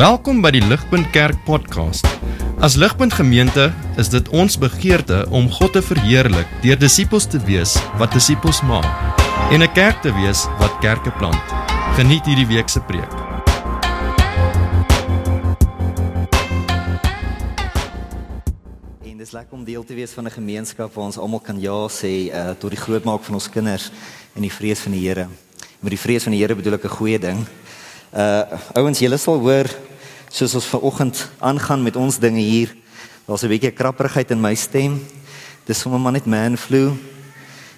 Welkom by die Ligpunt Kerk podcast. As Ligpunt Gemeente is dit ons begeerte om God te verheerlik deur disippels te wees wat disippels maak en 'n kerk te wees wat kerke plant. Geniet hierdie week se preek. En dis lekker om deel te wees van 'n gemeenskap waar ons almal kan ja sê uh, tot die grootmaak van ons kinders en die vrees van die Here. Met die vrees van die Here bedoel ek 'n goeie ding. Uh ouens, julle sal hoor soos ons vanoggend aangaan met ons dinge hier. Daar's 'n bietjie krapperigheid in my stem. Dis sommer maar net man flu.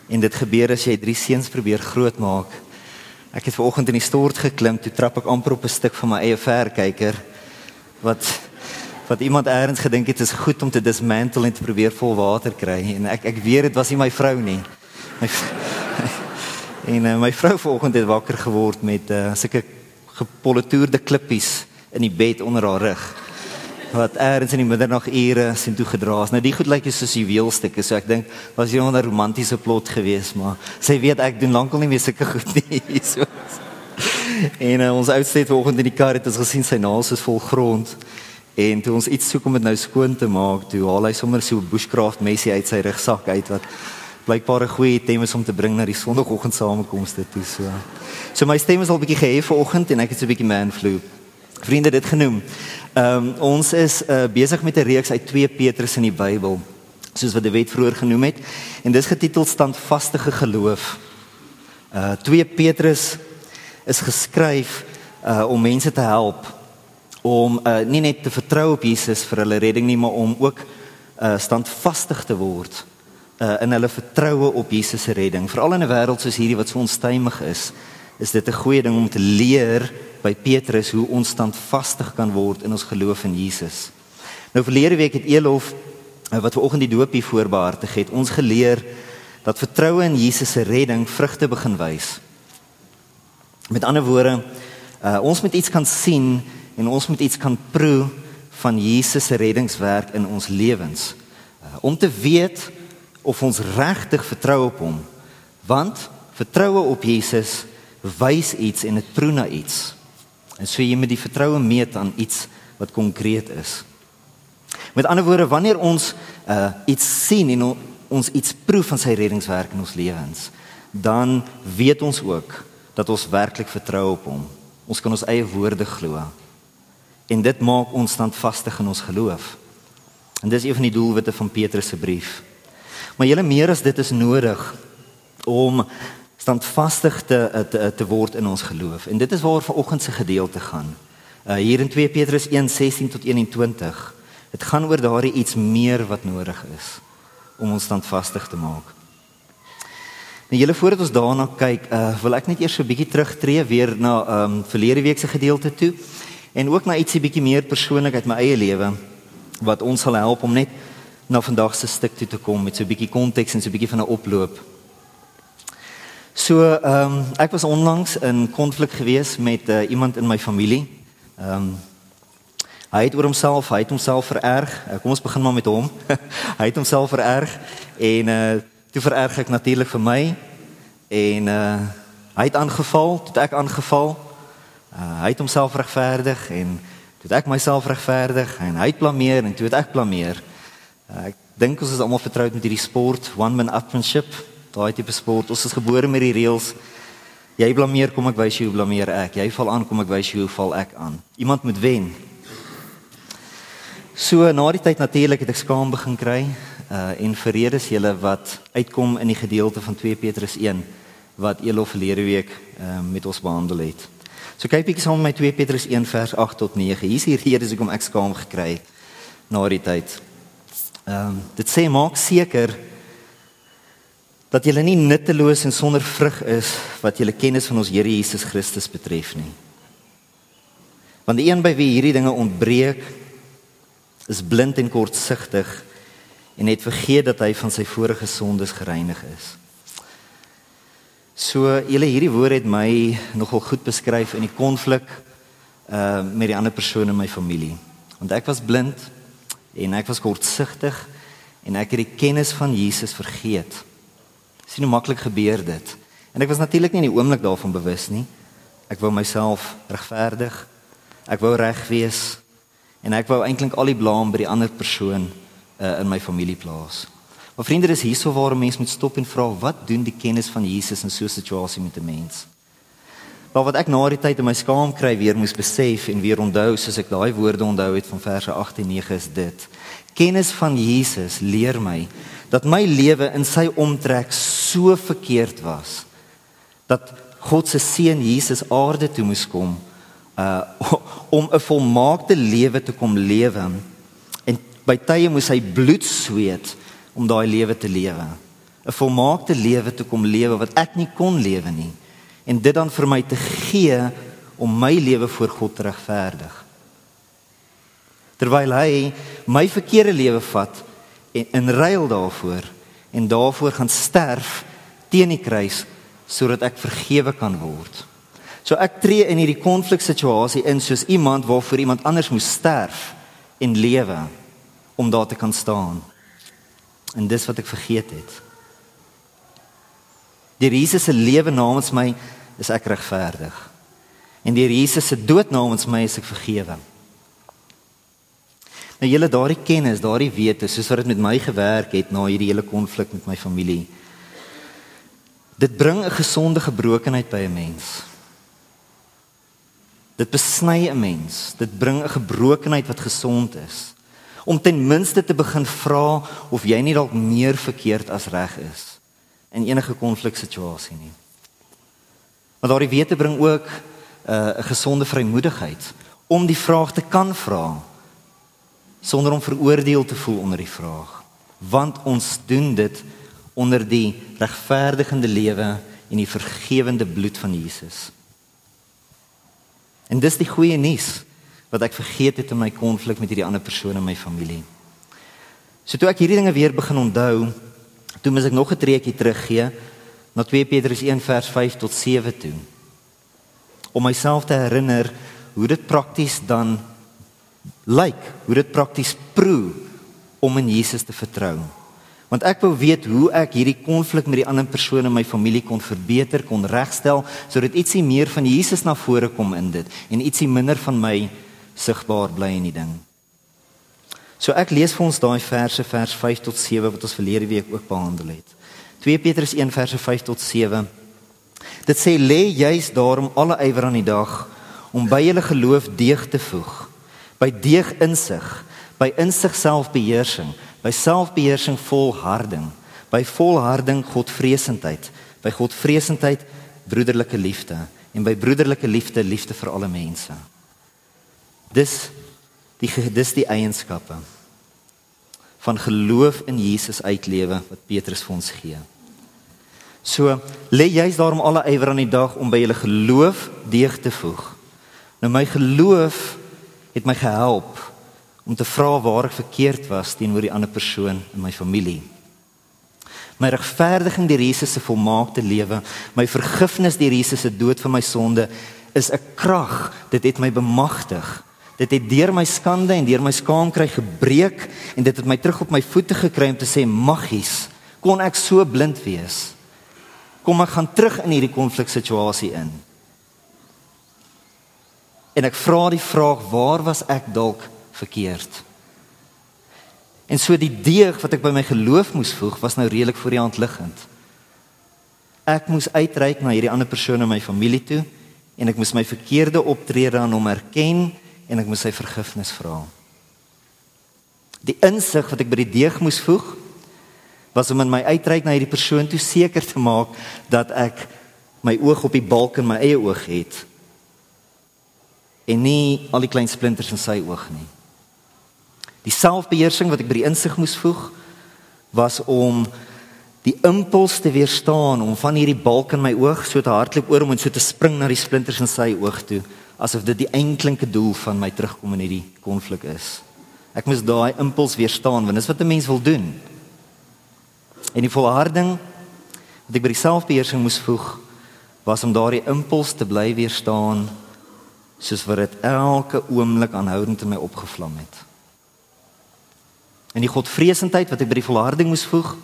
En dit gebeur as jy drie seuns probeer grootmaak. Ek het vanoggend in die stort geklim, toe trap ek amper op 'n stuk van my eie verkyker wat wat iemand eers gedink het is goed om te dismantle en te probeer vol water kry en ek ek weet dit was nie my vrou nie. My en uh, my vrou vanoggend het wakker geword met uh, sulke gepolitoerde klippies in die bed onder haar rug wat eers in die middernagure sien toe gedra is. Nou die goed lyk soos juweelstukke, so ek dink was jy 'n romantiese plot geweest, maar sy weet ek doen lankal nie meer sulke goed nie. So. En uh, ons oudste vanoggend in die kar het ons gesien sy naels is vol grond. En toe ons iets soek om dit nou skoon te maak, toe haal hy sommer so 'n bushcraft mesie uit sy rugsak uit wat blykbaar 'n goeie item is om te bring na die sonoggend samekomste toe so. So my stem is al bietjie gehef vanoggend en ek het so 'n bietjie man flu. Vriende dit genoem. Ehm um, ons is uh, besig met 'n reeks uit 2 Petrus in die Bybel soos wat die wet vroeër genoem het en dis getiteld standvaste geloof. Uh 2 Petrus is geskryf uh om mense te help om uh nie net te vertrou op Jesus vir hulle redding nie maar om ook uh standvastig te word uh, in hulle vertroue op Jesus se redding. Veral in 'n wêreld soos hierdie wat so onstuimig is, is dit 'n goeie ding om te leer by Petrus hoe ons standvastig kan word in ons geloof in Jesus. Nou verlede week het Elof uh, wat vanoggend die doop hier voorbehartig het, ons geleer dat vertroue in Jesus se redding vrugte begin wys. Met ander woorde, uh, ons moet iets kan sien en ons moet iets kan proe van Jesus se reddingswerk in ons lewens. Uh, om te weet of ons regtig vertrou op hom. Want vertroue op Jesus wys iets en dit proe na iets. En so jy moet die vertroue meet aan iets wat konkreet is. Met ander woorde, wanneer ons uh iets sien en ons iets proe van sy reddingswerk in ons lewens, dan weet ons ook dat ons werklik vertrou op hom. Ons kan ons eie woorde glo. En dit maak ons standvastig in ons geloof. En dis een van die doelwitte van Petrus se brief. Maar julle meer as dit is nodig om standvastig te, te te word in ons geloof. En dit is waar vanoggend se gedeelte gaan. Uh hier in 2 Petrus 1:16 tot 21. Dit gaan oor daardie iets meer wat nodig is om ons standvastig te maak. Nou julle voordat ons daarna kyk, uh wil ek net eers so 'n bietjie terugtreë weer na um verlede week se gedeelte toe en ook na ietsie bietjie meer persoonlik uit my eie lewe wat ons sal help om net na vandag se stuk toe te kom met so 'n bietjie konteks en so 'n bietjie van 'n oploop. So, ehm um, ek was onlangs in konflik gewees met uh, iemand in my familie. Ehm um, hy het oor homself, hy het homself vererg. Uh, kom ons begin maar met hom. hy het homself vererg en uh toe vererg ek natuurlik vir my en uh hy het aangeval, toe ek aangeval. Uh, hy het homself regverdig en toe ek myself regverdig en hy het blameer en toe het ek blameer. Uh, ek dink ons is almal vertroud met hierdie sport, one man upmanship. Daai tipe sport. Ons is gebore met die reëls. Jy blameer, kom ek wys jou hoe blameer ek. Jy val aan, kom ek wys jou hoe val ek aan. Iemand moet wen. So na die tyd natuurlik het ek skaam begin kry uh en verredes julle wat uitkom in die gedeelte van 2 Petrus 1 wat Elof verlede week uh met ons behandel het. So kyk bietjie saam met my 2 Petrus 1 vers 8 tot 9. Hier is hier redes hoekom ek skaam gekry na die tyd. Ehm um, dit sê maak seker dat jy nie nutteloos en sonder vrug is wat jy kennis van ons Here Jesus Christus betref nie. Want die een by wie hierdie dinge ontbreek is blind en kortsigtig en het vergeet dat hy van sy vorige sondes gereinig is. So julle hierdie woord het my nogal goed beskryf in die konflik uh met die ander persone in my familie. Want ek was blind en ek was kortsigtig en ek het die kennis van Jesus vergeet. Sien hoe maklik gebeur dit. En ek was natuurlik nie in die oomblik daarvan bewus nie. Ek wou myself regverdig. Ek wou reg wees en ek wou eintlik al die blame by die ander persoon uh, in my familie plaas. Maar vriende, dis hierso waar 'n mens moet stop en vra, wat doen die kennis van Jesus in so 'n situasie met 'n mens? Maar wat ek na die tyd in my skaam kry weer moes besef en weer onthou soos ek daai woorde onthou het van verse 8 en 9 is dit. Kennis van Jesus leer my dat my lewe in sy omtrek so verkeerd was dat God se seun Jesus aarde toe moes kom uh om 'n volmaakte lewe te kom lewe. En by tye moes hy bloed sweet om daai lewe te lewe. 'n volmaakte lewe te kom lewe wat ek nie kon lewe nie en dit dan vir my te gee om my lewe voor God te regverdig terwyl hy my verkeerde lewe vat en in ruil daarvoor en daarvoor gaan sterf teen die kruis sodat ek vergewe kan word. So ek tree in hierdie konfliksituasie in soos iemand waarvoor iemand anders moes sterf en lewe om daar te kan staan. En dis wat ek vergeet het. Deur Jesus se lewe namens my is ek regverdig. En deur Jesus se dood namens my is ek vergewe. Nou julle daardie kennis, daardie wete, soos wat dit met my gewerk het na hierdie hele konflik met my familie. Dit bring 'n gesonde gebrokenheid by 'n mens. Dit besny 'n mens. Dit bring 'n gebrokenheid wat gesond is. Om ten minste te begin vra of jy nie dalk meer verkeerd as reg is in enige konfliksituasie nie. Maar daardie wete bring ook uh, 'n uh, gesonde vrymoedigheid om die vraag te kan vra sonder om veroordeel te voel onder die vraag. Want ons doen dit onder die regverdigende lewe en die vergewende bloed van Jesus. En dis die goeie nuus wat ek vergeet het in my konflik met hierdie ander persone in my familie. So toe ek hierdie dinge weer begin onthou, toe moet ek nog 'n treukie teruggee na 2 Petrus 1 vers 5 tot 7 toe. Om myself te herinner hoe dit prakties dan lyk, hoe dit prakties proe om in Jesus te vertrou want ek wou weet hoe ek hierdie konflik met die ander persone in my familie kon verbeter, kon regstel sodat ietsie meer van Jesus na vore kom in dit en ietsie minder van my sigbaar bly in die ding. So ek lees vir ons daai verse vers 5 tot 7 wat ons verlede week ook behandel het. 2 Petrus 1 verse 5 tot 7. Dit sê lê juis daarom alle ywer aan die dag om by julle geloof deeg te voeg, by deeg insig, by insig selfbeheersing by selfbeheersing volharding, by volharding Godvreesendheid, by Godvreesendheid broederlike liefde en by broederlike liefde liefde vir alle mense. Dis die dis die eienskappe van geloof in Jesus uitlewe wat Petrus vir ons gee. So lê jy's daarom alle ywer aan die dag om by julle geloof deeg te voeg. Nou my geloof het my gehelp om te vra waar ek verkeerd was teenoor die ander persoon in my familie. My regverdiging deur Jesus se volmaakte lewe, my vergifnis deur Jesus se dood vir my sonde is 'n krag. Dit het my bemagtig. Dit het deur my skande en deur my skaam kry gebreek en dit het my terug op my voete gekry om te sê maggies, kon ek so blind wees? Kom ek gaan terug in hierdie konfliksituasie in. En ek vra die vraag, waar was ek dalk verkeerd. En so die deeg wat ek by my geloof moes voeg, was nou redelik voor die hand liggend. Ek moes uitreik na hierdie ander persoon in my familie toe en ek moes my verkeerde optrede aan hom erken en ek moes sy vergifnis vra. Die insig wat ek by die deeg moes voeg was om in my uitreik na hierdie persoon toe seker te maak dat ek my oog op die balk in my eie oog het en nie al die klein splinters in sy oog nie. Die selfbeheersing wat ek by die insig moes voeg was om die impuls te weerstaan om van hierdie balk in my oog so te hardloop oor om en so te spring na die splinters in sy oog toe asof dit die eintlike doel van my terugkom in hierdie konflik is. Ek moes daai impuls weerstaan want dis wat 'n mens wil doen. En die volharding wat ek by die selfbeheersing moes voeg was om daardie impuls te bly weerstaan soos wat dit elke oomblik aanhoudend in my opgevlam het. En die godvreesendheid wat ek by die volharding moes voeg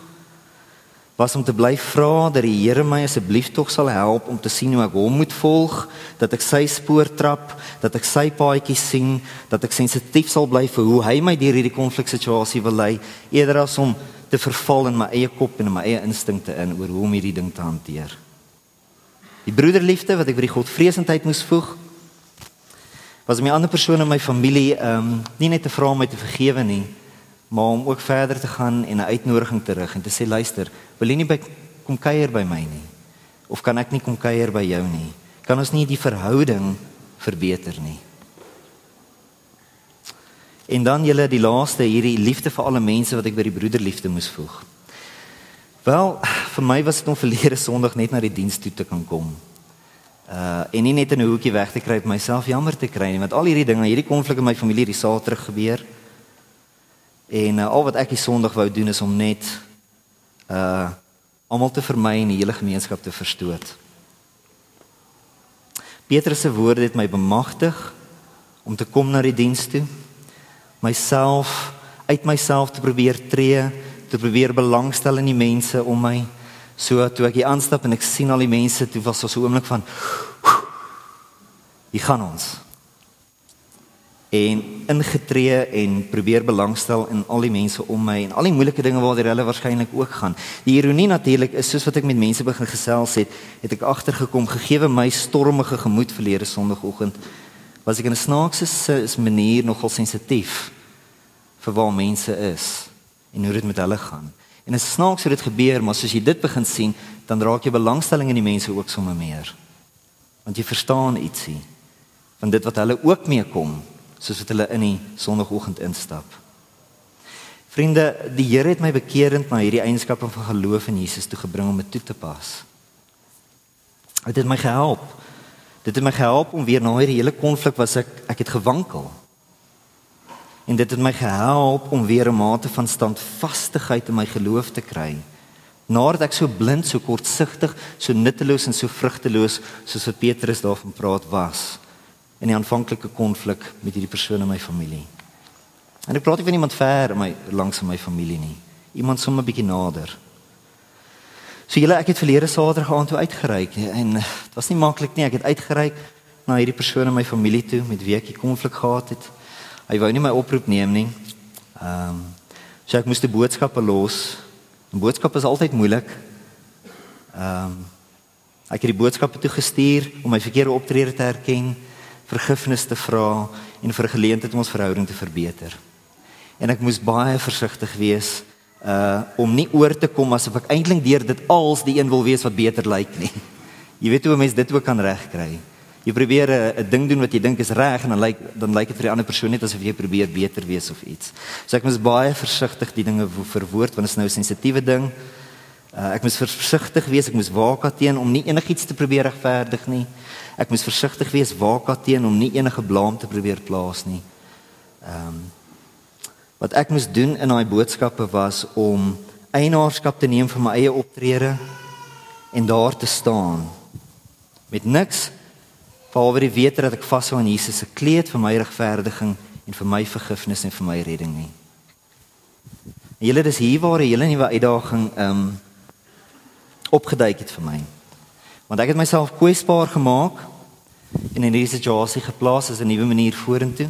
was om te bly vra dat die Here my asseblief tog sal help om te sien hoe ek hom moet volg, dat ek sy spoor trap, dat ek sy paadjies sien, dat ek sensitief sal bly vir hoe hy my deur hierdie konfliksituasie wil lei, eerder as om te verval in my eie kop en in my eie instinkte in oor hoe om hierdie ding te hanteer. Die broederliefde wat ek vir die Godvreesendheid moes voeg, was om die ander persone in my familie ehm um, nie net te vra om my te vergewe nie, maar om ook verder te gaan en 'n uitnodiging te rig en te sê luister, wil jy nie by kom kuier by my nie? Of kan ek nie kom kuier by jou nie? Kan ons nie die verhouding verbeter nie? En dan julle die laaste hierdie liefde vir alle mense wat ek by die broederliefde moes voeg. Wel, vir my was dit om verlede Sondag net na die diens toe te kan kom uh en nie net in 'n hoekie weg te kry met myself jammer te kry nie want al hierdie dinge hierdie konflik in my familie het saad terug gebeur en uh, al wat ek die Sondag wou doen is om net uh almal te vermy en die hele gemeenskap te verstoot Petrus se woorde het my bemagtig om te kom na die diens toe myself uit myself te probeer tree te probeer belangstel in die mense om my So toe ek hier aanstap en ek sien al die mense, toe was daar so 'n oomblik van hier gaan ons. En ingetree en probeer belangstel in al die mense om my en al die moeilike dinge waartoe hulle waarskynlik ook gaan. Die ironie natuurlik is soos wat ek met mense begin gesels het, het ek agtergekom gegeewe my stormige gemoed verlede Sondagoggend was ek in 'n snaakse manier nogal sensitief vir waar mense is en hoe dit met hulle gaan. En dit snaaks hoe dit gebeur, maar soos jy dit begin sien, dan raak jy belangstelling in die mense ook sommer meer. Want jy verstaan ietsie van dit wat hulle ook mee kom, soos wat hulle in die sonoggend instap. Vriende, die Here het my bekeerend na hierdie eienskappe van geloof in Jesus toe gebring om dit toe te pas. Dit het my gehelp. Dit het my gehelp om weer na hierdie hele konflik was ek ek het gewankel en dit het my gehelp om weer 'n mate van standvastigheid in my geloof te kry. Nadat ek so blind, so kortsigtig, so nutteloos en so vrugteloos soos wat Petrus daarvan praat was in die aanvanklike konflik met hierdie persoon in my familie. En ek praat nie van iemand ver in my langs in my familie nie. Iemand sommer 'n bietjie nader. So julle ek het verlede Saterdag aand toe uitgereik en dit was nie maklik nie. Ek het uitgereik na hierdie persoon in my familie toe met wie ek die konflik gehad het. Hy wou nie my oproep neem nie. Ehm um, so ek moes die boodskappe los. 'n Boodskap is altyd moeilik. Ehm um, ek het die boodskappe toe gestuur om my verkeerde optrede te erken, vergifnis te vra en vir geleentheid om ons verhouding te verbeter. En ek moes baie versigtig wees uh om nie oor te kom asof ek eintlik deur dit als die een wil wees wat beter lyk nie. Jy weet hoe 'n mens dit ook kan regkry. Jy probeer 'n ding doen wat jy dink is reg en dan lyk dan lyk dit vir die ander persoon net asof jy probeer beter wees of iets. So ek moet baie versigtig die dinge verwoord want dit is nou 'n sensitiewe ding. Uh, ek moet versigtig wees, ek moet waak teen om nie enigiets te probeer regverdig nie. Ek moet versigtig wees waak teen om nie enige blame te probeer plaas nie. Ehm um, wat ek moes doen in daai boodskappe was om eienaarskap te neem vir my eie optrede en daar te staan met niks Behalwe die wete dat ek vashou aan Jesus se kleed vir my regverdiging en vir my vergifnis en vir my redding nie. En julle dis hier waar 'n hele nuwe uitdaging ehm um, opgeduik het vir my. Want ek het myself kwesbaar gemaak en in hierdie situasie geplaas as 'n nuwe manier vorentoe.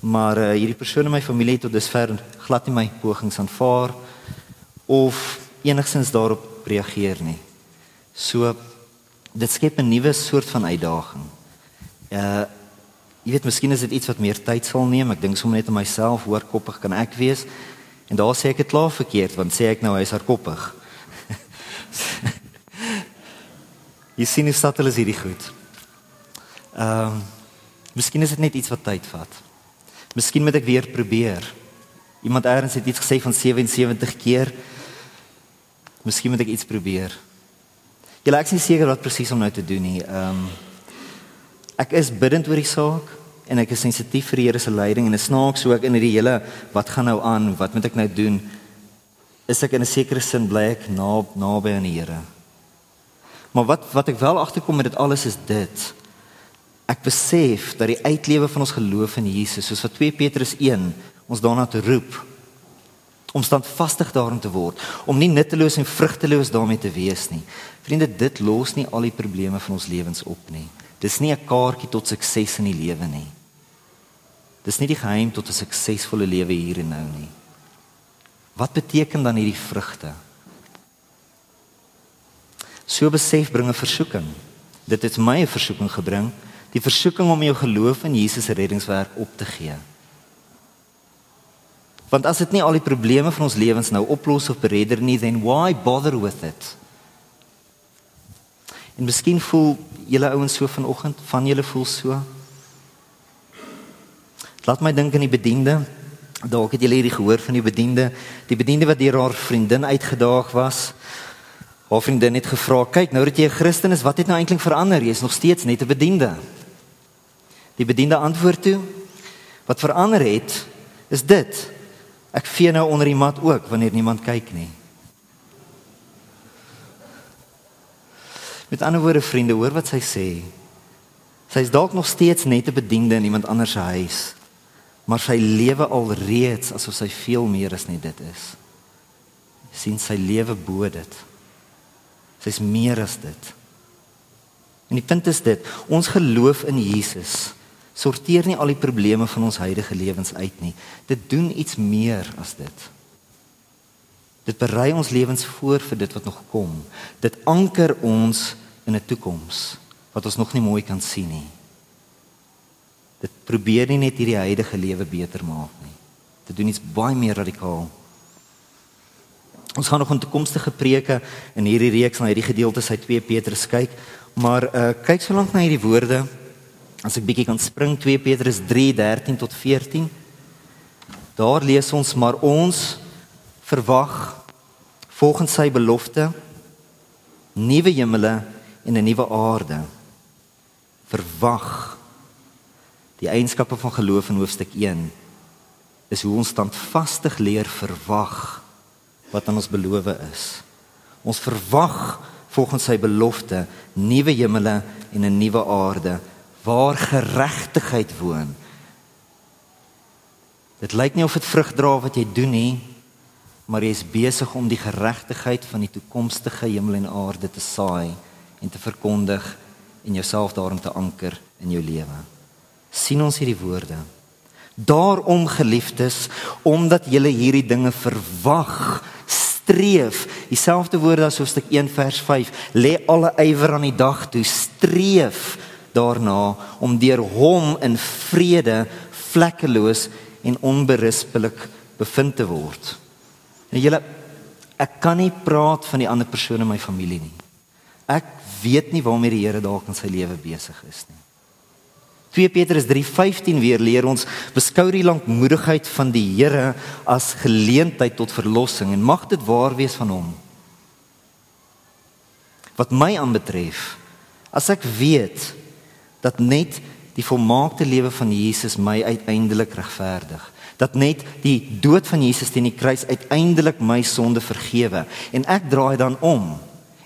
Maar uh, hierdie persoon in my familie het tot dusver glad nie my pogings aanvaar of enigsins daarop reageer nie. So dit skep 'n nuwe soort van uitdaging. Uh jy weet miskien is dit iets wat meer tyd sal neem. Ek dink sommer net aan myself, hoe koppig kan ek wees? En daar sê ek dit klaar verkeerd, want sê ek nou hy's hardkoppig. jy sien hoe subtel is hierdie goed. Ehm um, miskien is dit net iets wat tyd vat. Miskien moet ek weer probeer. Iemand eers het iets gesê van 77 keer. Miskien moet ek iets probeer. Jy lyk nie seker wat presies om nou te doen nie. Ehm um, ek is bidend oor die saak en ek is sensitief vir die Here se leiding en dit snaaks so ek in hierdie hele wat gaan nou aan, wat moet ek nou doen? Is ek in 'n sekere sin bly ek na naby aan die Here. Maar wat wat ek wel agterkom met dit alles is dit. Ek besef dat die uitlewe van ons geloof in Jesus, soos wat 2 Petrus 1 ons daarna te roep om standvastig daarin te word, om nie nutteloos en vrugteloos daarmee te wees nie. Vriende, dit los nie al die probleme van ons lewens op nie. Dis nie 'n kaartjie tot sukses in die lewe nie. Dis nie die geheim tot 'n suksesvolle lewe hier en nou nie. Wat beteken dan hierdie vrugte? So besef bring 'n versoeking. Dit het my 'n versoeking gebring, die versoeking om jou geloof in Jesus se reddingswerk op te gee. Want as dit nie al die probleme van ons lewens nou oplos of beredder nie, then why bother with it? En miskien voel julle ouens so vanoggend, van julle voel so. Laat my dink aan die bediende. Dalk het julle hierdie gehoor van die bediende, die bediende wat deur haar vriendin uitgedaag was. Haar vriendin het gevra: "Kyk, nou dat jy 'n Christen is, wat het nou eintlik verander? Jy is nog steeds net 'n bediende." Die bediende antwoord toe: "Wat verander het, is dit. Ek vee nou onder die mat ook wanneer niemand kyk nie." Met ander woorde, vriende, hoor wat sy sê. Sy is dalk nog steeds net 'n bediende in iemand anders se huis, maar sy lewe alreeds asof sy veel meer as net dit is. sien sy lewe bo dit. Sy's meer as dit. En die punt is dit, ons geloof in Jesus sorteer nie al die probleme van ons huidige lewens uit nie. Dit doen iets meer as dit. Dit berei ons lewens voor vir dit wat nog kom. Dit anker ons in 'n toekoms wat ons nog nie mooi kan sien nie. Dit probeer nie net hierdie huidige lewe beter maak nie. Dit doen iets baie meer radikaal. Ons gaan nog 'n toekomstige preke in hierdie reeks na hierdie gedeeltes uit 2 Petrus kyk, maar uh kyk so lank na hierdie woorde. As ek bietjie kan spring 2 Petrus 3:13 tot 14. Daar lees ons maar ons verwag volgens sy belofte nuwe hemele en 'n nuwe aarde. Verwag die eienskappe van geloof in hoofstuk 1 is hoe ons standvastig leer verwag wat aan ons beloof is. Ons verwag volgens sy belofte nuwe hemele en 'n nuwe aarde waar geregtigheid woon. Dit lyk nie of dit vrug dra wat jy doen nie, maar jy is besig om die geregtigheid van die toekomstige hemel en aarde te saai en te verkondig en jouself daarin te anker in jou lewe. sien ons hierdie woorde? Daarom geliefdes, omdat julle hierdie dinge verwag, streef. Dieselfde woorde as hoofstuk 1 vers 5. Lê alle ywer aan die dag toe, streef daarna om deur hom in vrede vlekkeloos en onberispelik bevind te word. En julle ek kan nie praat van die ander persone in my familie nie. Ek weet nie waarmee die Here dalk in sy lewe besig is nie. 2 Petrus 3:15 weer leer ons beskou die lankmoedigheid van die Here as geleentheid tot verlossing en mag dit waar wees van hom. Wat my aanbetref, as ek weet dat net die volmaakte lewe van Jesus my uiteindelik regverdig, dat net die dood van Jesus teen die kruis uiteindelik my sonde vergewe en ek draai dan om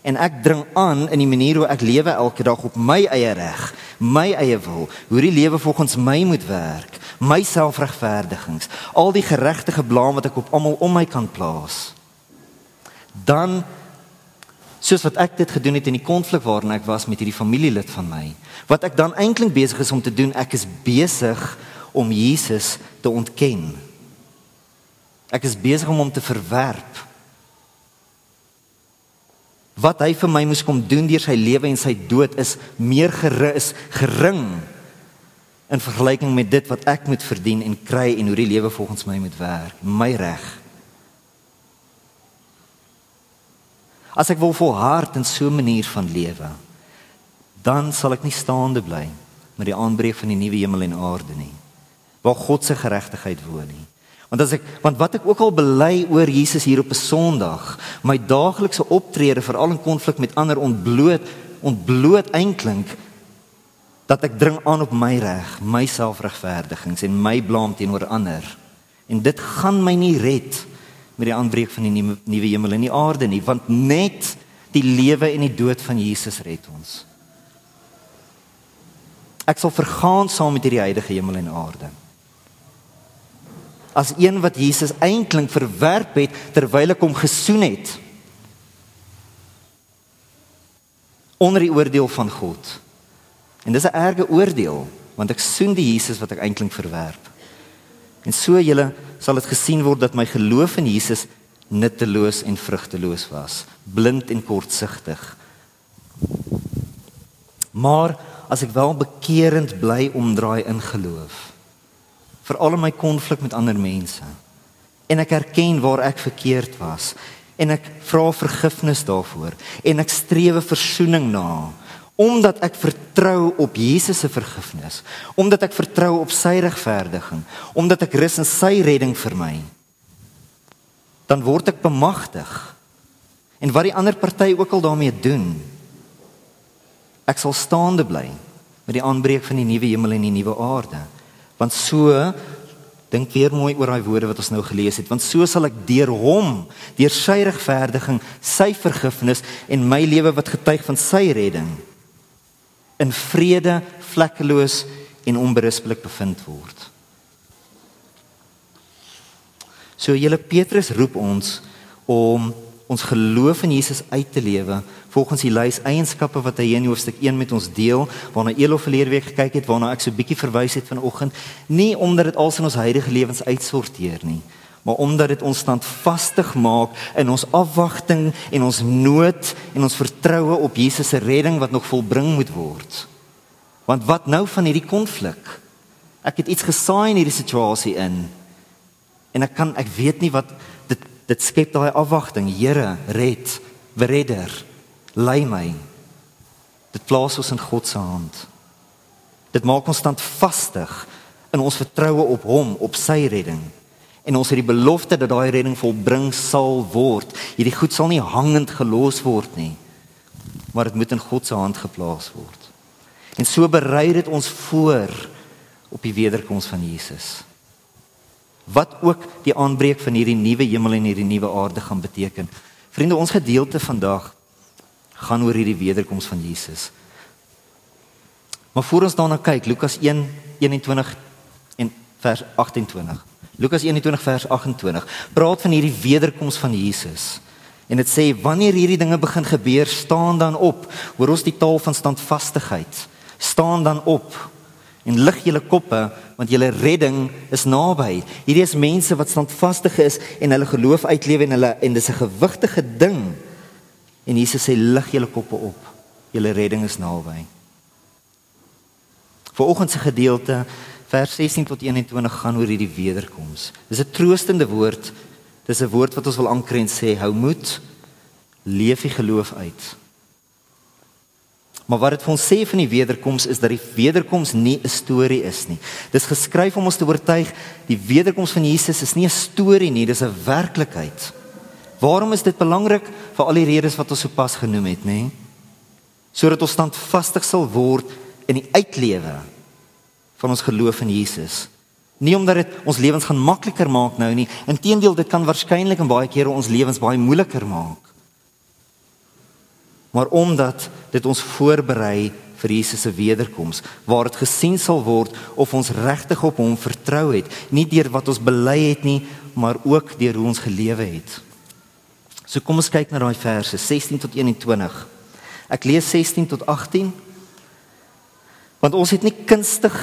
en ek dring aan in die manier hoe ek lewe elke dag op my eie reg, my eie wil, hoe die lewe volgens my moet werk, my selfregverdigings, al die geregtige blaam wat ek op almal om my kan plaas. Dan soos wat ek dit gedoen het in die konflik waarin ek was met hierdie familielid van my, wat ek dan eintlik besig is om te doen, ek is besig om Jesus te ontken. Ek is besig om hom te verwerp wat hy vir my moes kom doen deur sy lewe en sy dood is meer gerus gering in vergelyking met dit wat ek moet verdien en kry en hoe die lewe volgens my moet werk. My reg. As ek wil volhard in so 'n manier van lewe dan sal ek nie staande bly met die aanbreek van die nuwe hemel en aarde nie waar God se geregtigheid woon nie Want as ek want wat ek ook al bely oor Jesus hier op 'n Sondag, my daaglikse optrede veral in konflik met ander ontbloot ontbloot eintlik dat ek dring aan op my reg, my selfregverdigings en my blaam teenoor ander. En dit gaan my nie red met die aanbreek van die nuwe hemel en die aarde nie, want net die lewe en die dood van Jesus red ons. Ek sal vergaan saam met hierdie heilige hemel en aarde. As een wat Jesus eintlik verwerp het terwyl ek hom gesoen het. Onder die oordeel van God. En dis 'n erge oordeel want ek soen die Jesus wat ek eintlik verwerp. En so julle sal dit gesien word dat my geloof in Jesus nutteloos en vrugteloos was, blind en kortsigtig. Maar as ek wel bekeerend bly omdraai in geloof, veral in my konflik met ander mense, en ek erken waar ek verkeerd was, en ek vra vergifnis daarvoor, en ek streef verzoening na, omdat ek vertrou op Jesus se vergifnis, omdat ek vertrou op sy regverdiging, omdat ek rus in sy redding vir my. Dan word ek bemagtig. En wat die ander party ook al daarmee doen, ek sal staande bly met die aanbreek van die nuwe hemel en die nuwe aarde. Want so dink weer mooi oor daai woorde wat ons nou gelees het, want so sal ek deur hom, deur sy regverdiging, sy vergifnis en my lewe wat getuig van sy redding in vrede, vlekkeloos en onberispelik bevind word. So julle Petrus roep ons om ons geloof in Jesus uit te lewe volgens die lys eienskappe wat hy in hoofstuk 1 met ons deel waarna Elof verlede week gekyk het waarna ek so bietjie verwys het vanoggend nie omdat dit als in ons huidige lewens uitsorteer nie maar omdat dit ons standvastig maak in ons afwagting en ons nood en ons vertroue op Jesus se redding wat nog volbring moet word. Want wat nou van hierdie konflik? Ek het iets gesaai in hierdie situasie in en ek kan ek weet nie wat dit skep daai afwagting. Here red redder lei my. Dit plaas ons in God se hand. Dit maak ons standvastig in ons vertroue op hom op sy redding. En ons het die belofte dat daai redding volbring sal word. Hierdie goed sal nie hangend gelos word nie maar dit moet in God se hand geplaas word. En so berei dit ons voor op die wederkoms van Jesus wat ook die aanbreek van hierdie nuwe hemel en hierdie nuwe aarde gaan beteken. Vriende, ons gedeelte vandag gaan oor hierdie wederkoms van Jesus. Maar voor ons daarna kyk, Lukas 1:21 en vers 28. Lukas 21 vers 28 praat van hierdie wederkoms van Jesus. En dit sê wanneer hierdie dinge begin gebeur, staan dan op. Hoor ons die taal van standvastigheid. Staan dan op en lig julle koppe want julle redding is naby. Hierdie is mense wat standvastig is en hulle geloof uitlewe en hulle en dis 'n gewigtige ding. En Jesus sê lig julle koppe op. Julle redding is naby. Vanoggend se gedeelte vers 16 tot 21 gaan oor hierdie wederkoms. Dis 'n troostende woord. Dis 'n woord wat ons wil anker en sê hou moed. Leef die geloof uit. Maar wat dit vir ons sê van die wederkoms is dat die wederkoms nie 'n storie is nie. Dis geskryf om ons te oortuig die wederkoms van Jesus is nie 'n storie nie, dis 'n werklikheid. Waarom is dit belangrik vir al die redes wat ons sopas genoem het, nê? Sodat ons standvastig sal word in die uitlewe van ons geloof in Jesus. Nie omdat dit ons lewens gaan makliker maak nou nie, inteendeel dit kan waarskynlik in baie kere ons lewens baie moeiliker maak maar omdat dit ons voorberei vir Jesus se wederkoms waar dit gesien sal word of ons regtig op hom vertrou het nie deur wat ons bely het nie maar ook deur hoe ons gelewe het. So kom ons kyk na daai verse 16 tot 21. Ek lees 16 tot 18. Want ons het nie kunstig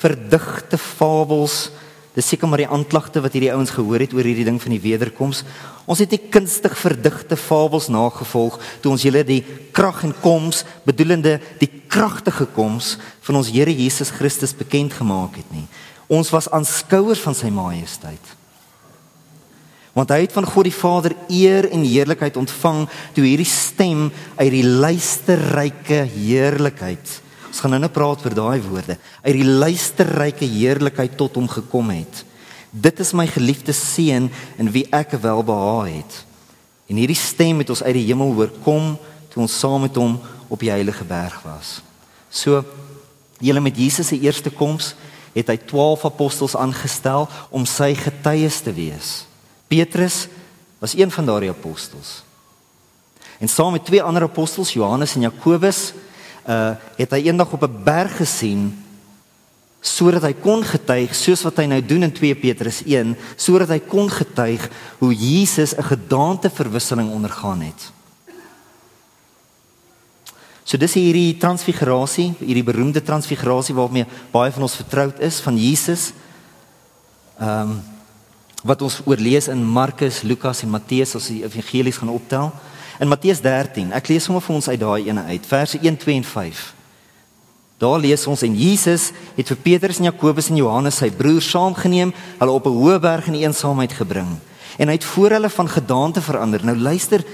verdigte fabels Dis seker maar die aanklagte wat hierdie ouens gehoor het oor hierdie ding van die wederkoms. Ons het nie kunstig verdigte fabels nagevolg toe ons julle die krag en koms bedoelende die kragtige koms van ons Here Jesus Christus bekend gemaak het nie. Ons was aanskouers van sy majesteit. Want hy het van God die Vader eer en heerlikheid ontvang toe hierdie stem uit die luisterryke heerlikheid Ons gaan nou net praat oor daai woorde. Uit die luisterryke heerlikheid tot hom gekom het. Dit is my geliefde seun in wie ek welbehaag het. En hierdie stem het ons uit die hemel hoor kom toe ons saam met hom op die heilige berg was. So julle met Jesus se eerste koms het hy 12 apostels aangestel om sy getuies te wees. Petrus was een van daardie apostels. En saam met twee ander apostels, Johannes en Jakobus, uh het hy eendag op 'n berg gesien sodat hy kon getuig soos wat hy nou doen in 2 Petrus 1 sodat hy kon getuig hoe Jesus 'n gedaanteverwisseling ondergaan het. So dis hierdie transfigurasie, hierdie beroemde transfigurasie waarmee baie van ons vertroud is van Jesus. Ehm um, wat ons oorlees in Markus, Lukas en Matteus as die evangelies gaan optel. In Matteus 13, ek lees sommer vir ons uit daai ene uit, verse 1, 2 en 5. Daar lees ons en Jesus het vir Petrus en Jakobus en Johannes sy broer saamgeneem, hulle op 'n hoë berg in eensaamheid gebring. En hy het voor hulle van gedaante verander. Nou luister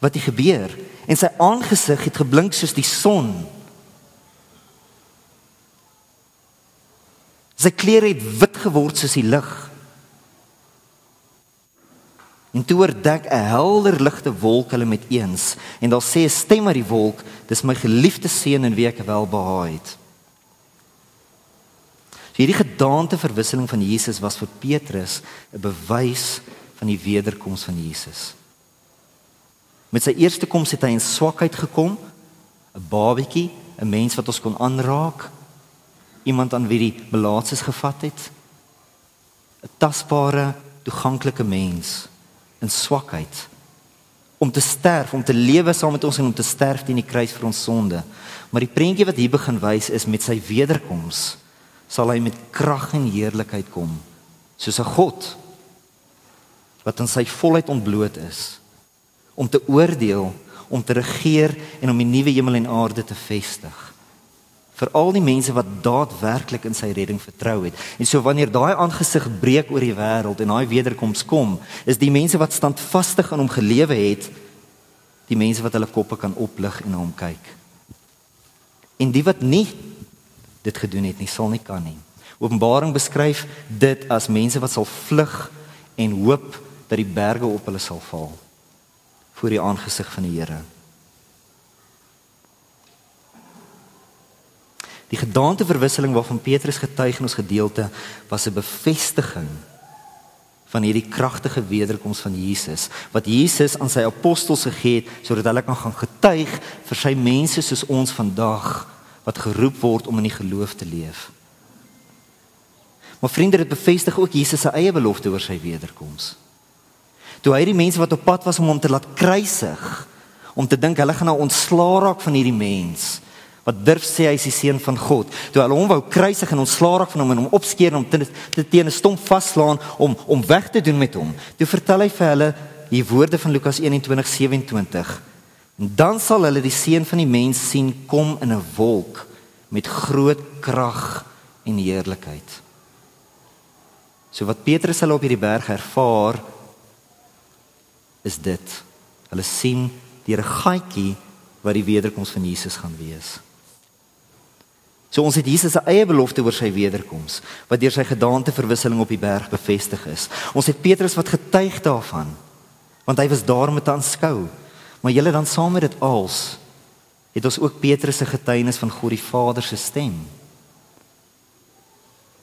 wat hier gebeur. En sy aangesig het geblink soos die son. Sy klere het wit geword soos die lig. En toe oordek 'n helder ligte wolk hulle met eens en daar sê 'n stem uit die wolk: "Dis my geliefde seun in wie ek welbehaag het." So hierdie gedaanteverwisseling van Jesus was vir Petrus 'n bewys van die wederkoms van Jesus. Met sy eerste koms het hy in swakheid gekom, 'n babatjie, 'n mens wat ons kon aanraak, iemand aan wie die melaatses gevat het, 'n tasbare, toeganklike mens in swakheid om te sterf, om te lewe saam met ons en om te sterf teen die kruis vir ons sonde. Maar die prentjie wat hier begin wys is met sy wederkoms sal hy met krag en heerlikheid kom soos 'n God wat in sy volheid ontbloot is om te oordeel, om te regeer en om die nuwe hemel en aarde te vestig vir al die mense wat daadwerklik in sy redding vertrou het. En so wanneer daai aangesig breek oor die wêreld en daai wederkoms kom, is die mense wat standvastig aan hom gelewe het, die mense wat hulle koppe kan oplig en na hom kyk. En die wat nie dit gedoen het nie, sal nie kan nie. Openbaring beskryf dit as mense wat sal vlug en hoop dat die berge op hulle sal val voor die aangesig van die Here. Die gedaanteverwisseling waarvan Petrus getuig in ons gedeelte was 'n bevestiging van hierdie kragtige wederkoms van Jesus wat Jesus aan sy apostels gegee het sodat hulle kan gaan getuig vir sy mense soos ons vandag wat geroep word om in die geloof te leef. Maar vriende, dit bevestig ook Jesus se eie belofte oor sy wederkoms. Toe hy die mense wat op pad was om hom te laat kruisig, om te dink hulle gaan nou ontslaa raak van hierdie mens, wat durf sê hy is die seun van God. Toe hulle hom wou kruisig en ontslaa raak van hom en hom opskeer en hom te teen 'n stomp vaslaan om om weg te doen met hom. Toe vertel hy vir hulle die woorde van Lukas 21:27. En dan sal hulle die seun van die mens sien kom in 'n wolk met groot krag en heerlikheid. So wat Petrus hulle op hierdie berg ervaar is dit. Hulle sien deur 'n gaatjie wat die wederkoms van Jesus gaan wees. So ons het Jesus se eie belofte oor sy wederkoms wat deur sy gedaanteverwisseling op die berg bevestig is. Ons het Petrus wat getuig daarvan want hy was daar om te aanskou. Maar julle dan saam met dit als het ons ook Petrus se getuienis van God die Vader se stem.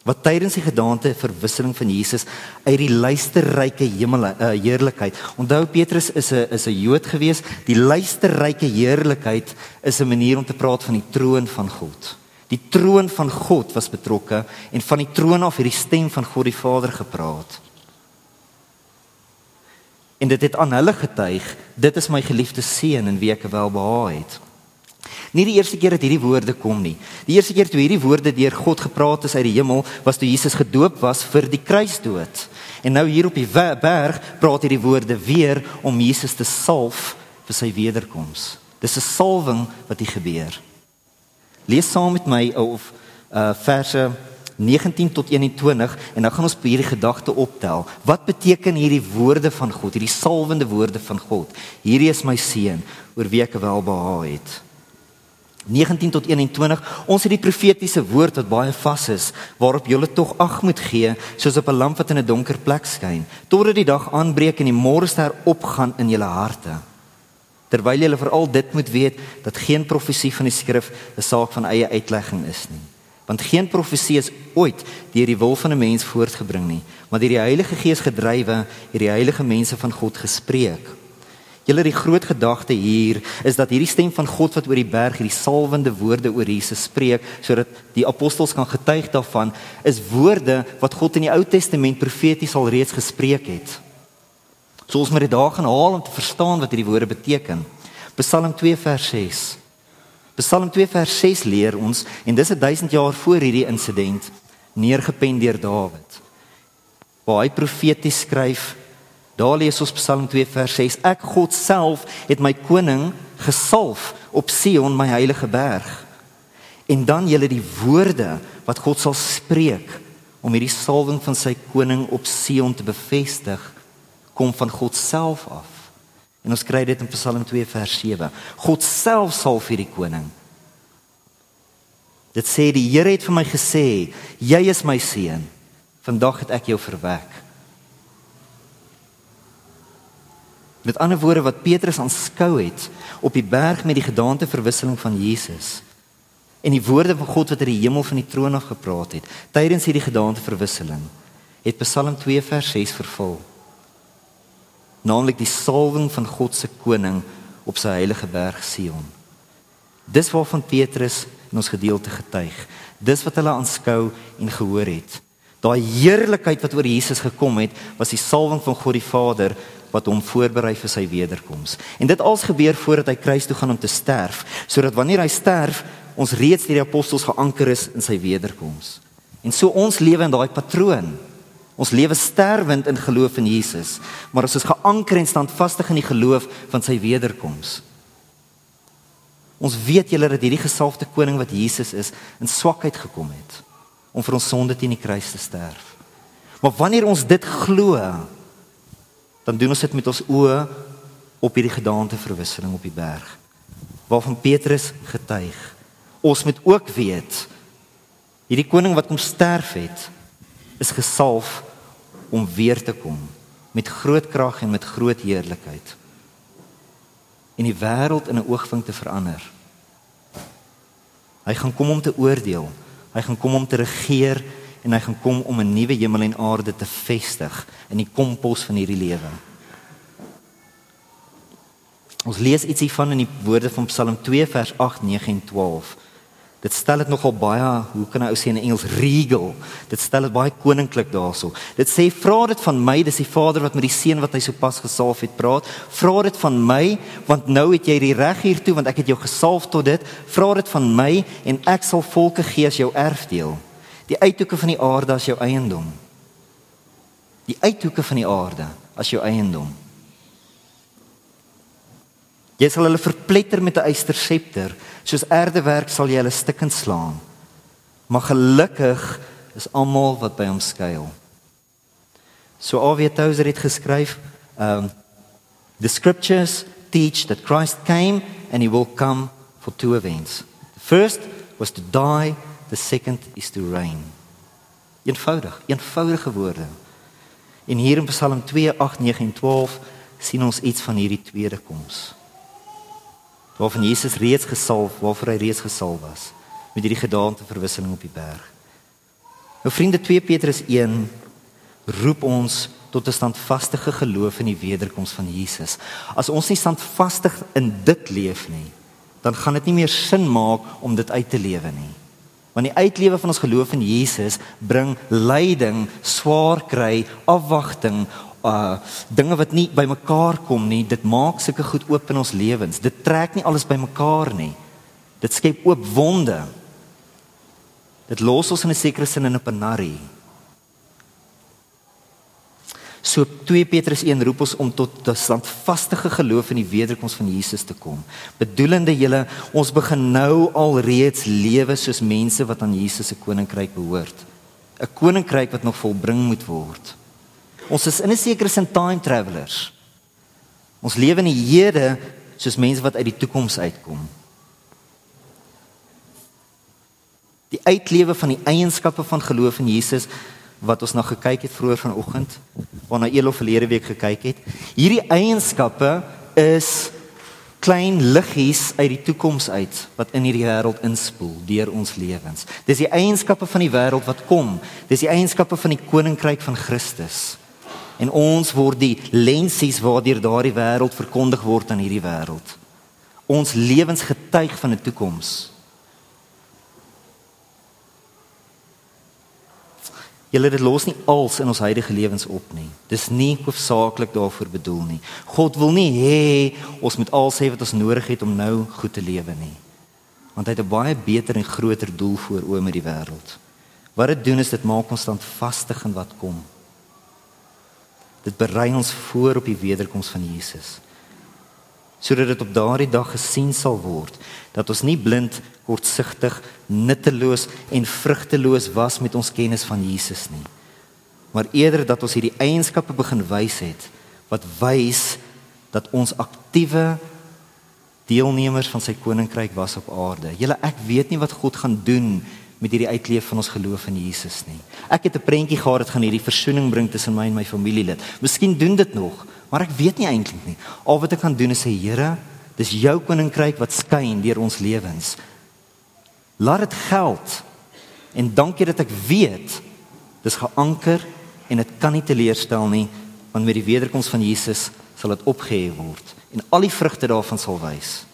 Wat tydens die gedaanteverwisseling van Jesus uit die luisterryke hemel uh, heerlikheid. Onthou Petrus is 'n is 'n Jood gewees. Die luisterryke heerlikheid is 'n manier om te praat van die troon van God. Die troon van God was betrokke en van die troon af het die stem van God die Vader gepraat. En dit het aan hulle getuig, dit is my geliefde seun in wie ek welbehaag het. Nie die eerste keer dat hierdie woorde kom nie. Die eerste keer toe hierdie woorde deur God gepraat is uit die hemel, was toe Jesus gedoop was vir die kruisdood. En nou hier op die berg praat hierdie woorde weer om Jesus te salf vir sy wederkoms. Dis 'n salwing wat hier gebeur. Lees saam met my of uh verse 19 tot 21 en dan gaan ons hierdie gedagte optel. Wat beteken hierdie woorde van God, hierdie salwende woorde van God? Hierdie is my seun oor wie ek welbehaag het. 19 tot 21. Ons het die profetiese woord wat baie vas is, waarop julle tog ag moet gee, soos op 'n lamp wat in 'n donker plek skyn, totdat die dag aanbreek en die môrester opgaan in julle harte. Terwyl jy veral dit moet weet dat geen profesie van die skrif 'n saak van eie uitlegging is nie. Want geen profesie is ooit deur die wil van 'n mens voortgebring nie, maar deur die Heilige Gees gedrywe het die heilige mense van God gespreek. Julle die groot gedagte hier is dat hierdie stem van God wat oor die berg hierdie salwende woorde oor Jesus spreek sodat die apostels kan getuig daarvan is woorde wat God in die Ou Testament profeties al reeds gespreek het. So ons moet dit daar gaan haal om te verstaan wat hierdie woorde beteken. Psalm 2 vers 6. Psalm 2 vers 6 leer ons en dis 'n 1000 jaar voor hierdie insident neergepen deur Dawid. Waar hy profeties skryf Daar lees ons Psalm 2 vers 6. Ek God self het my koning gesalf op Sion, my heilige berg. En dan julle die woorde wat God sal spreek om hierdie salwing van sy koning op Sion te bevestig, kom van God self af. En ons kry dit in Psalm 2 vers 7. God self salf hierdie koning. Dit sê die Here het vir my gesê, jy is my seun. Vandag het ek jou verwek. Met ander woorde wat Petrus aanskou het op die berg met die gedaanteverwisseling van Jesus en die woorde van God wat uit die hemel van die troon af gepraat het tydens hierdie gedaanteverwisseling het Psalm 2 vers 6 vervul. Naamlik die salwing van God se koning op sy heilige berg Sion. Dis waarvan Petrus in ons gedeelte getuig. Dis wat hulle aanskou en gehoor het. Daai heerlikheid wat oor Jesus gekom het, was die salwing van God die Vader wat hom voorberei vir sy wederkoms. En dit als gebeur voordat hy kruis toe gaan om te sterf, sodat wanneer hy sterf, ons reeds deur die apostels geanker is in sy wederkoms. En so ons lewe in daai patroon. Ons lewe sterwend in geloof in Jesus, maar ons is geanker en standvastig in die geloof van sy wederkoms. Ons weet julle dat hierdie gesalfde koning wat Jesus is, in swakheid gekom het om vir ons sonde teen die kruis te sterf. Maar wanneer ons dit glo, dan doen ons dit met ons oë op hierdie gedaanteverwisseling op die berg waarvan Petrus getuig. Ons moet ook weet hierdie koning wat kom sterf het is gesalf om weer te kom met groot krag en met groot heerlikheid en die wêreld in 'n oogwink te verander. Hy gaan kom om te oordeel. Hy gaan kom om te regeer en hy gaan kom om 'n nuwe hemel en aarde te vestig in die kompos van hierdie lewe. Ons lees iets hiervan in die woorde van Psalm 2 vers 8, 9 en 12. Dit stel dit nogal baie, hoe kan ek ou sê in Engels regal. Dit stel dit baie koninklik daarso. Dit sê vra dit van my, dis die Vader wat met die seun wat hy sopas gesalf het praat. Vra dit van my, want nou het jy die reg hiertoe want ek het jou gesalf tot dit. Vra dit van my en ek sal volke gee as jou erfdeel die uithoeke van die aarde as jou eiendom. Die uithoeke van die aarde as jou eiendom. Jy sal hulle verpletter met 'n eysterscepter, soos erdewerk sal jy hulle stukkend slaan. Maar gelukkig is almal wat by hom skuil. So Avia Tozer het geskryf, um the scriptures teach that Christ came and he will come for two events. The first was to die the second is to reign. Eenvoudig, eenvoudige woorde. En hier in Psalm 2, 8, 9 en 12 sien ons iets van hierdie tweede koms. Waarvan Jesus reeds gesalf, waarvoor hy reeds gesalf was met hierdie gedaante verwisseling op die berg. Nou vriende 2 Petrus 1 roep ons tot 'n standvaste geloof in die wederkoms van Jesus. As ons nie standvastig in dit leef nie, dan gaan dit nie meer sin maak om dit uit te lewe nie. Want die uitlewe van ons geloof in Jesus bring lyding, swaar kry, afwagting, uh dinge wat nie bymekaar kom nie. Dit maak sulke goed oop in ons lewens. Dit trek nie alles bymekaar nie. Dit skep oop wonde. Dit los ons in 'n sekere sin in 'n penarie. So 2 Petrus 1 roep ons om tot 'n standvaste geloof in die wederkoms van Jesus te kom. Bedoelende julle, ons begin nou al reeds lewe soos mense wat aan Jesus se koninkryk behoort. 'n Koninkryk wat nog volbring moet word. Ons is in 'n sekere sin time travelers. Ons lewe in die hede soos mense wat uit die toekoms uitkom. Die uitlewe van die eienskappe van geloof in Jesus wat ons na gekyk het vroeër vanoggend, waarna Elof verlede week gekyk het. Hierdie eienskappe is klein liggies uit die toekoms uit wat in hierdie wêreld inspoel deur ons lewens. Dis die eienskappe van die wêreld wat kom. Dis die eienskappe van die koninkryk van Christus. En ons word die lensies waardeur daardie wêreld verkondig word aan hierdie wêreld. Ons lewens getuig van 'n toekoms. Julle dit los nie als in ons huidige lewens op nie. Dis nie hoofsaaklik daarvoor bedoel nie. God wil nie hê ons moet al sê wat ons nodig het om nou goed te lewe nie. Want hy het 'n baie beter en groter doel voor oë met die wêreld. Wat dit doen is dit maak ons standvastig in wat kom. Dit berei ons voor op die wederkoms van Jesus. Sodat dit op daardie dag gesien sal word dat ons nie blind, kortsigtig, nutteloos en vrugteloos was met ons kennis van Jesus nie. Maar eerder dat ons hierdie eienskappe begin wys het wat wys dat ons aktiewe deelnemers van sy koninkryk was op aarde. Julle ek weet nie wat God gaan doen met hierdie uitleef van ons geloof in Jesus nie. Ek het 'n prentjie gehad dit gaan hierdie versoening bring tussen my en my familielid. Miskien doen dit nog, maar ek weet nie eintlik nie. Al wat ek kan doen is sê Here, dis jou koninkryk wat skyn deur ons lewens. Laat dit geld. En dankie dat ek weet dis geanker en dit kan nie teleurstel nie, want met die wederkoms van Jesus sal dit opgehef word en al die vrugte daarvan sal wys.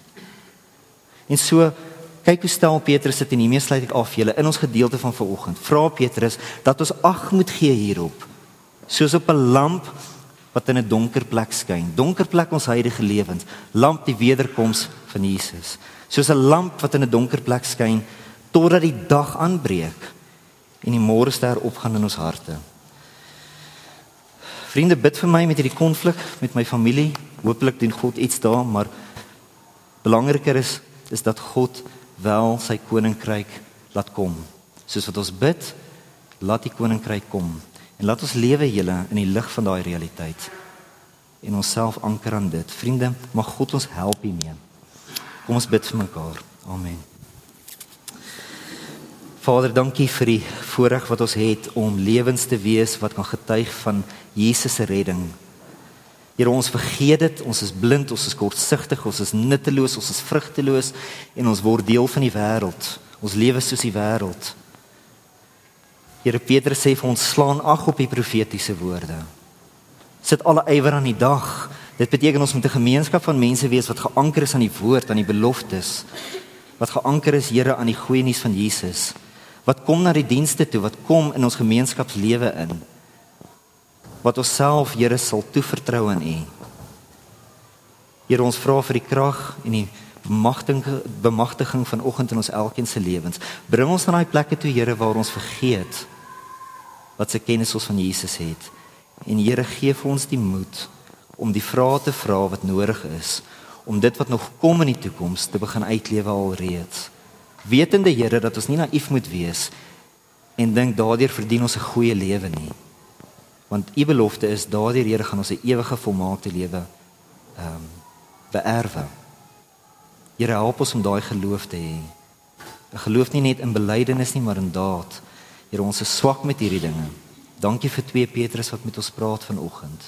En so Kyk hoe stel Petrus dit en hiermee sluit ek af julle in ons gedeelte van vanoggend. Vra Petrus dat ons ag moet gee hierop. Soos op 'n lamp wat in 'n donker plek skyn. Donker plek ons huidige lewens. Lamp die wederkoms van Jesus. Soos 'n lamp wat in 'n donker plek skyn totdat die dag aanbreek en die môrester opgaan in ons harte. Vriende, bid vir my met hierdie konflik met my familie. Hooplik doen God iets daar, maar belangriker is is dat God wel sy koninkryk laat kom. Soos wat ons bid, laat die koninkryk kom en laat ons lewe julle in die lig van daai realiteit en onsself anker aan dit. Vriende, mag God ons help hiermee. Kom ons bid vir mekaar. Amen. Vader, dankie vir die voorreg wat ons het om lewens te wees wat kan getuig van Jesus se redding Here ons vergeet dit, ons is blind, ons is kortsigtig, ons is nutteloos, ons is vrugteloos en ons word deel van die wêreld. Ons lewe soos die wêreld. Here Petrus sê vir ons slaan ag op die profetiese woorde. Sit alle ywer aan die dag. Dit beteken ons moet 'n gemeenskap van mense wees wat geanker is aan die woord, aan die beloftes. Wat geanker is Here aan die goeie nuus van Jesus. Wat kom na die dienste toe, wat kom in ons gemeenskapslewe in wat ons self Here sal toevertrou aan U. Here ons vra vir die krag en die bemagtiging bemagtiging vanoggend in ons elkeen se lewens. Bring ons na daai plekke toe Here waar ons vergeet wat se kennis ons van Jesus het. En Here gee vir ons die moed om die vrae te vra wat nodig is om dit wat nog kom in die toekoms te begin uitlewe alreeds. Wetende Here dat ons nie naïef moet wees en dink daardeur verdien ons 'n goeie lewe nie want u belofte is daardeur Here gaan ons 'n ewige volmaakte lewe ehm um, beerwe. Here help ons om daai geloof te hê. 'n Geloof nie net in belydenis nie, maar in daad. Here ons is swak met hierdie dinge. Dankie vir 2 Petrus wat met ons praat vanoggend.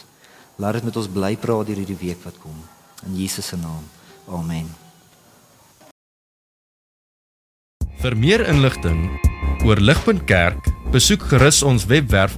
Laat dit met ons bly praat deur hierdie week wat kom. In Jesus se naam. Amen. Vir meer inligting oor Ligpunt Kerk, besoek gerus ons webwerf